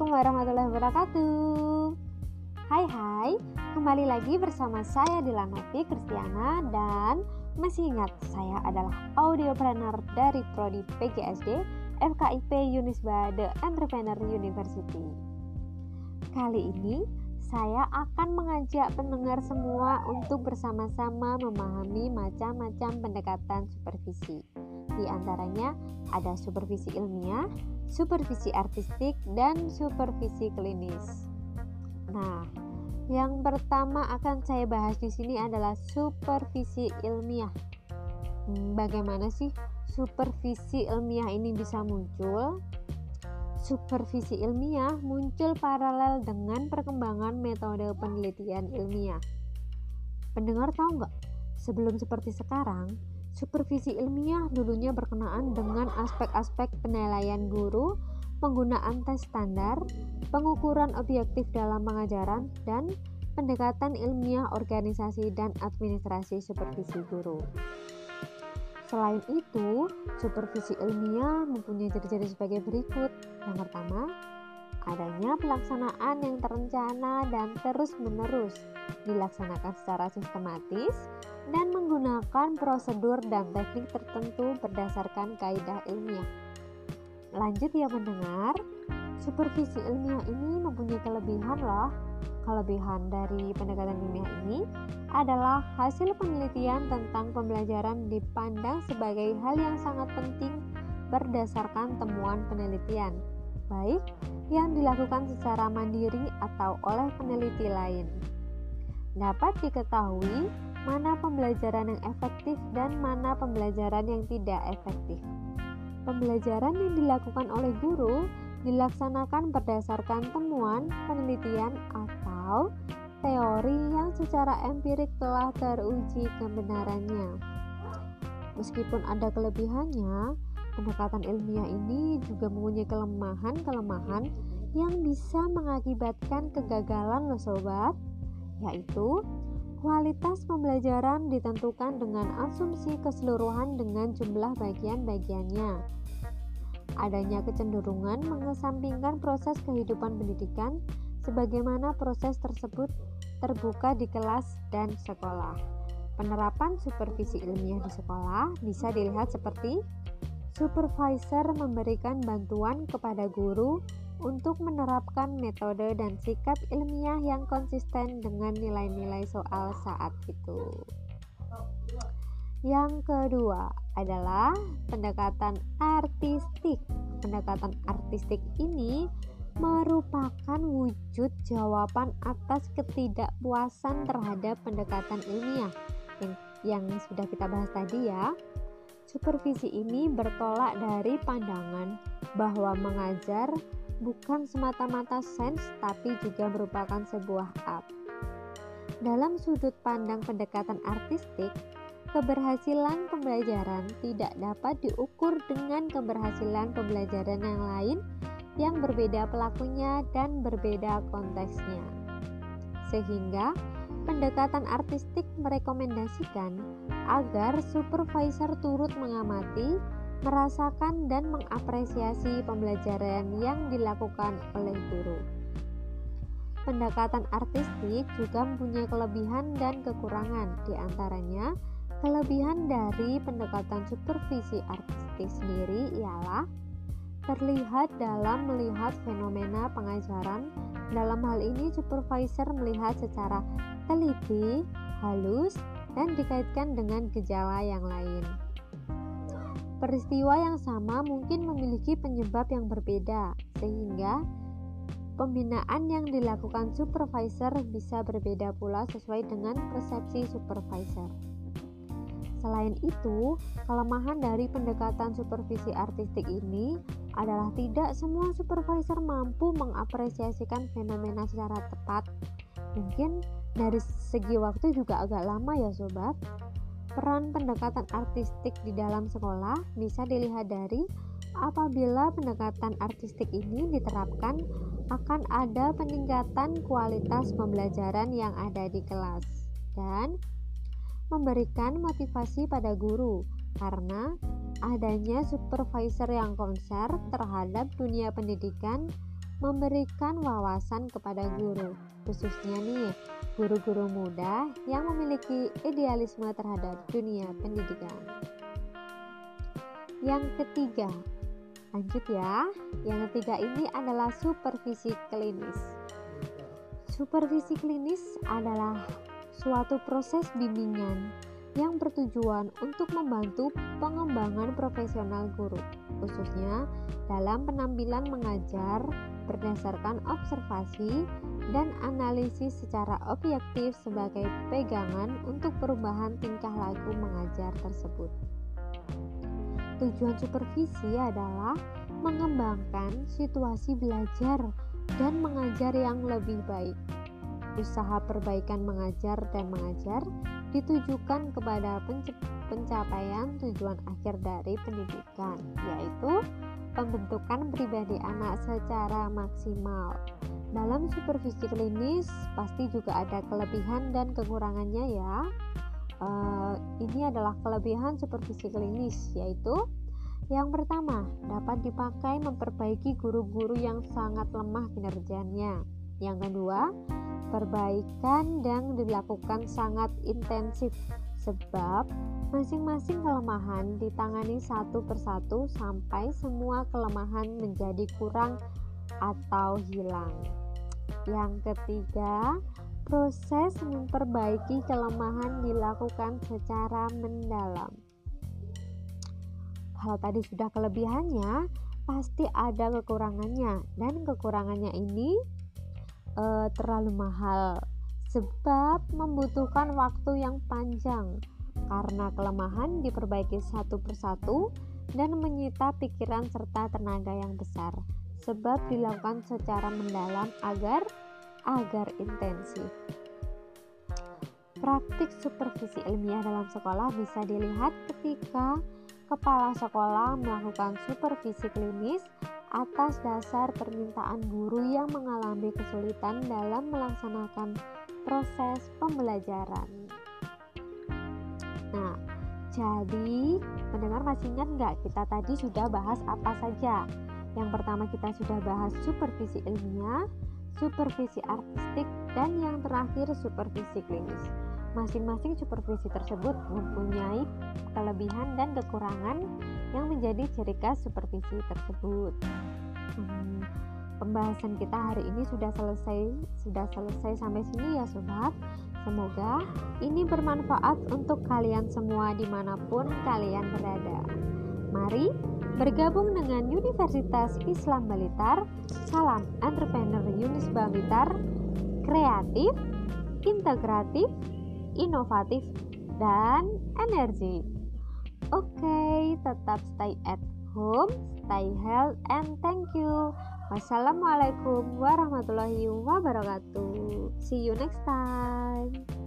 Assalamualaikum warahmatullahi wabarakatuh. Hai hai, kembali lagi bersama saya Dilanovi Kristiana dan masih ingat saya adalah audiopreneur dari Prodi PGSD FKIP Unisba The Entrepreneur University. Kali ini saya akan mengajak pendengar semua untuk bersama-sama memahami macam-macam pendekatan supervisi di antaranya ada supervisi ilmiah, supervisi artistik, dan supervisi klinis. Nah, yang pertama akan saya bahas di sini adalah supervisi ilmiah. Hmm, bagaimana sih supervisi ilmiah ini bisa muncul? Supervisi ilmiah muncul paralel dengan perkembangan metode penelitian ilmiah. Pendengar tahu nggak? Sebelum seperti sekarang, Supervisi ilmiah dulunya berkenaan dengan aspek-aspek penilaian guru, penggunaan tes standar, pengukuran objektif dalam pengajaran, dan pendekatan ilmiah organisasi dan administrasi supervisi guru. Selain itu, supervisi ilmiah mempunyai ciri-ciri sebagai berikut. Yang pertama, adanya pelaksanaan yang terencana dan terus-menerus dilaksanakan secara sistematis dan menggunakan prosedur dan teknik tertentu berdasarkan kaidah ilmiah. Lanjut ya mendengar, supervisi ilmiah ini mempunyai kelebihan loh. Kelebihan dari pendekatan ilmiah ini adalah hasil penelitian tentang pembelajaran dipandang sebagai hal yang sangat penting berdasarkan temuan penelitian, baik yang dilakukan secara mandiri atau oleh peneliti lain. Dapat diketahui mana pembelajaran yang efektif dan mana pembelajaran yang tidak efektif. Pembelajaran yang dilakukan oleh guru dilaksanakan berdasarkan temuan, penelitian, atau teori yang secara empirik telah teruji kebenarannya. Meskipun ada kelebihannya, pendekatan ilmiah ini juga mempunyai kelemahan-kelemahan yang bisa mengakibatkan kegagalan loh sobat, yaitu Kualitas pembelajaran ditentukan dengan asumsi keseluruhan dengan jumlah bagian-bagiannya. Adanya kecenderungan mengesampingkan proses kehidupan pendidikan sebagaimana proses tersebut terbuka di kelas dan sekolah. Penerapan supervisi ilmiah di sekolah bisa dilihat seperti supervisor memberikan bantuan kepada guru untuk menerapkan metode dan sikap ilmiah yang konsisten dengan nilai-nilai soal saat itu. Yang kedua adalah pendekatan artistik. Pendekatan artistik ini merupakan wujud jawaban atas ketidakpuasan terhadap pendekatan ilmiah yang, yang sudah kita bahas tadi ya. Supervisi ini bertolak dari pandangan bahwa mengajar bukan semata-mata sains tapi juga merupakan sebuah art. Dalam sudut pandang pendekatan artistik, keberhasilan pembelajaran tidak dapat diukur dengan keberhasilan pembelajaran yang lain yang berbeda pelakunya dan berbeda konteksnya. Sehingga, pendekatan artistik merekomendasikan agar supervisor turut mengamati merasakan dan mengapresiasi pembelajaran yang dilakukan oleh guru. Pendekatan artistik juga mempunyai kelebihan dan kekurangan, di antaranya kelebihan dari pendekatan supervisi artistik sendiri ialah terlihat dalam melihat fenomena pengajaran. Dalam hal ini, supervisor melihat secara teliti, halus, dan dikaitkan dengan gejala yang lain. Peristiwa yang sama mungkin memiliki penyebab yang berbeda, sehingga pembinaan yang dilakukan supervisor bisa berbeda pula sesuai dengan persepsi supervisor. Selain itu, kelemahan dari pendekatan supervisi artistik ini adalah tidak semua supervisor mampu mengapresiasikan fenomena secara tepat. Mungkin dari segi waktu juga agak lama ya sobat. Peran pendekatan artistik di dalam sekolah bisa dilihat dari apabila pendekatan artistik ini diterapkan akan ada peningkatan kualitas pembelajaran yang ada di kelas dan memberikan motivasi pada guru karena adanya supervisor yang konser terhadap dunia pendidikan memberikan wawasan kepada guru, khususnya nih guru-guru muda yang memiliki idealisme terhadap dunia pendidikan. Yang ketiga, lanjut ya. Yang ketiga ini adalah supervisi klinis. Supervisi klinis adalah suatu proses bimbingan yang bertujuan untuk membantu pengembangan profesional guru, khususnya dalam penampilan mengajar berdasarkan observasi dan analisis secara objektif sebagai pegangan untuk perubahan tingkah laku mengajar tersebut. Tujuan supervisi adalah mengembangkan situasi belajar dan mengajar yang lebih baik usaha perbaikan mengajar dan mengajar ditujukan kepada pencapaian tujuan akhir dari pendidikan, yaitu pembentukan pribadi anak secara maksimal. Dalam supervisi klinis pasti juga ada kelebihan dan kekurangannya ya. Uh, ini adalah kelebihan supervisi klinis yaitu yang pertama, dapat dipakai memperbaiki guru-guru yang sangat lemah kinerjanya. Yang kedua, perbaikan yang dilakukan sangat intensif sebab masing-masing kelemahan ditangani satu persatu sampai semua kelemahan menjadi kurang atau hilang. Yang ketiga, proses memperbaiki kelemahan dilakukan secara mendalam. Kalau tadi sudah kelebihannya, pasti ada kekurangannya, dan kekurangannya ini uh, terlalu mahal sebab membutuhkan waktu yang panjang karena kelemahan diperbaiki satu persatu dan menyita pikiran serta tenaga yang besar sebab dilakukan secara mendalam agar agar intensif. Praktik supervisi ilmiah dalam sekolah bisa dilihat ketika kepala sekolah melakukan supervisi klinis atas dasar permintaan guru yang mengalami kesulitan dalam melaksanakan proses pembelajaran. Nah, jadi pendengar masih ingat nggak kita tadi sudah bahas apa saja? Yang pertama kita sudah bahas supervisi ilmiah, supervisi artistik, dan yang terakhir supervisi klinis. Masing-masing supervisi tersebut mempunyai kelebihan dan kekurangan yang menjadi ciri khas supervisi tersebut. Hmm, pembahasan kita hari ini sudah selesai, sudah selesai sampai sini ya sobat. Semoga ini bermanfaat untuk kalian semua di mana pun kalian berada. Mari bergabung dengan Universitas Islam Balitar. Salam entrepreneur Unisba Blitar, kreatif, integratif, inovatif, dan energi. Oke, tetap stay at home, stay health, and thank you. Wassalamualaikum warahmatullahi wabarakatuh. See you next time.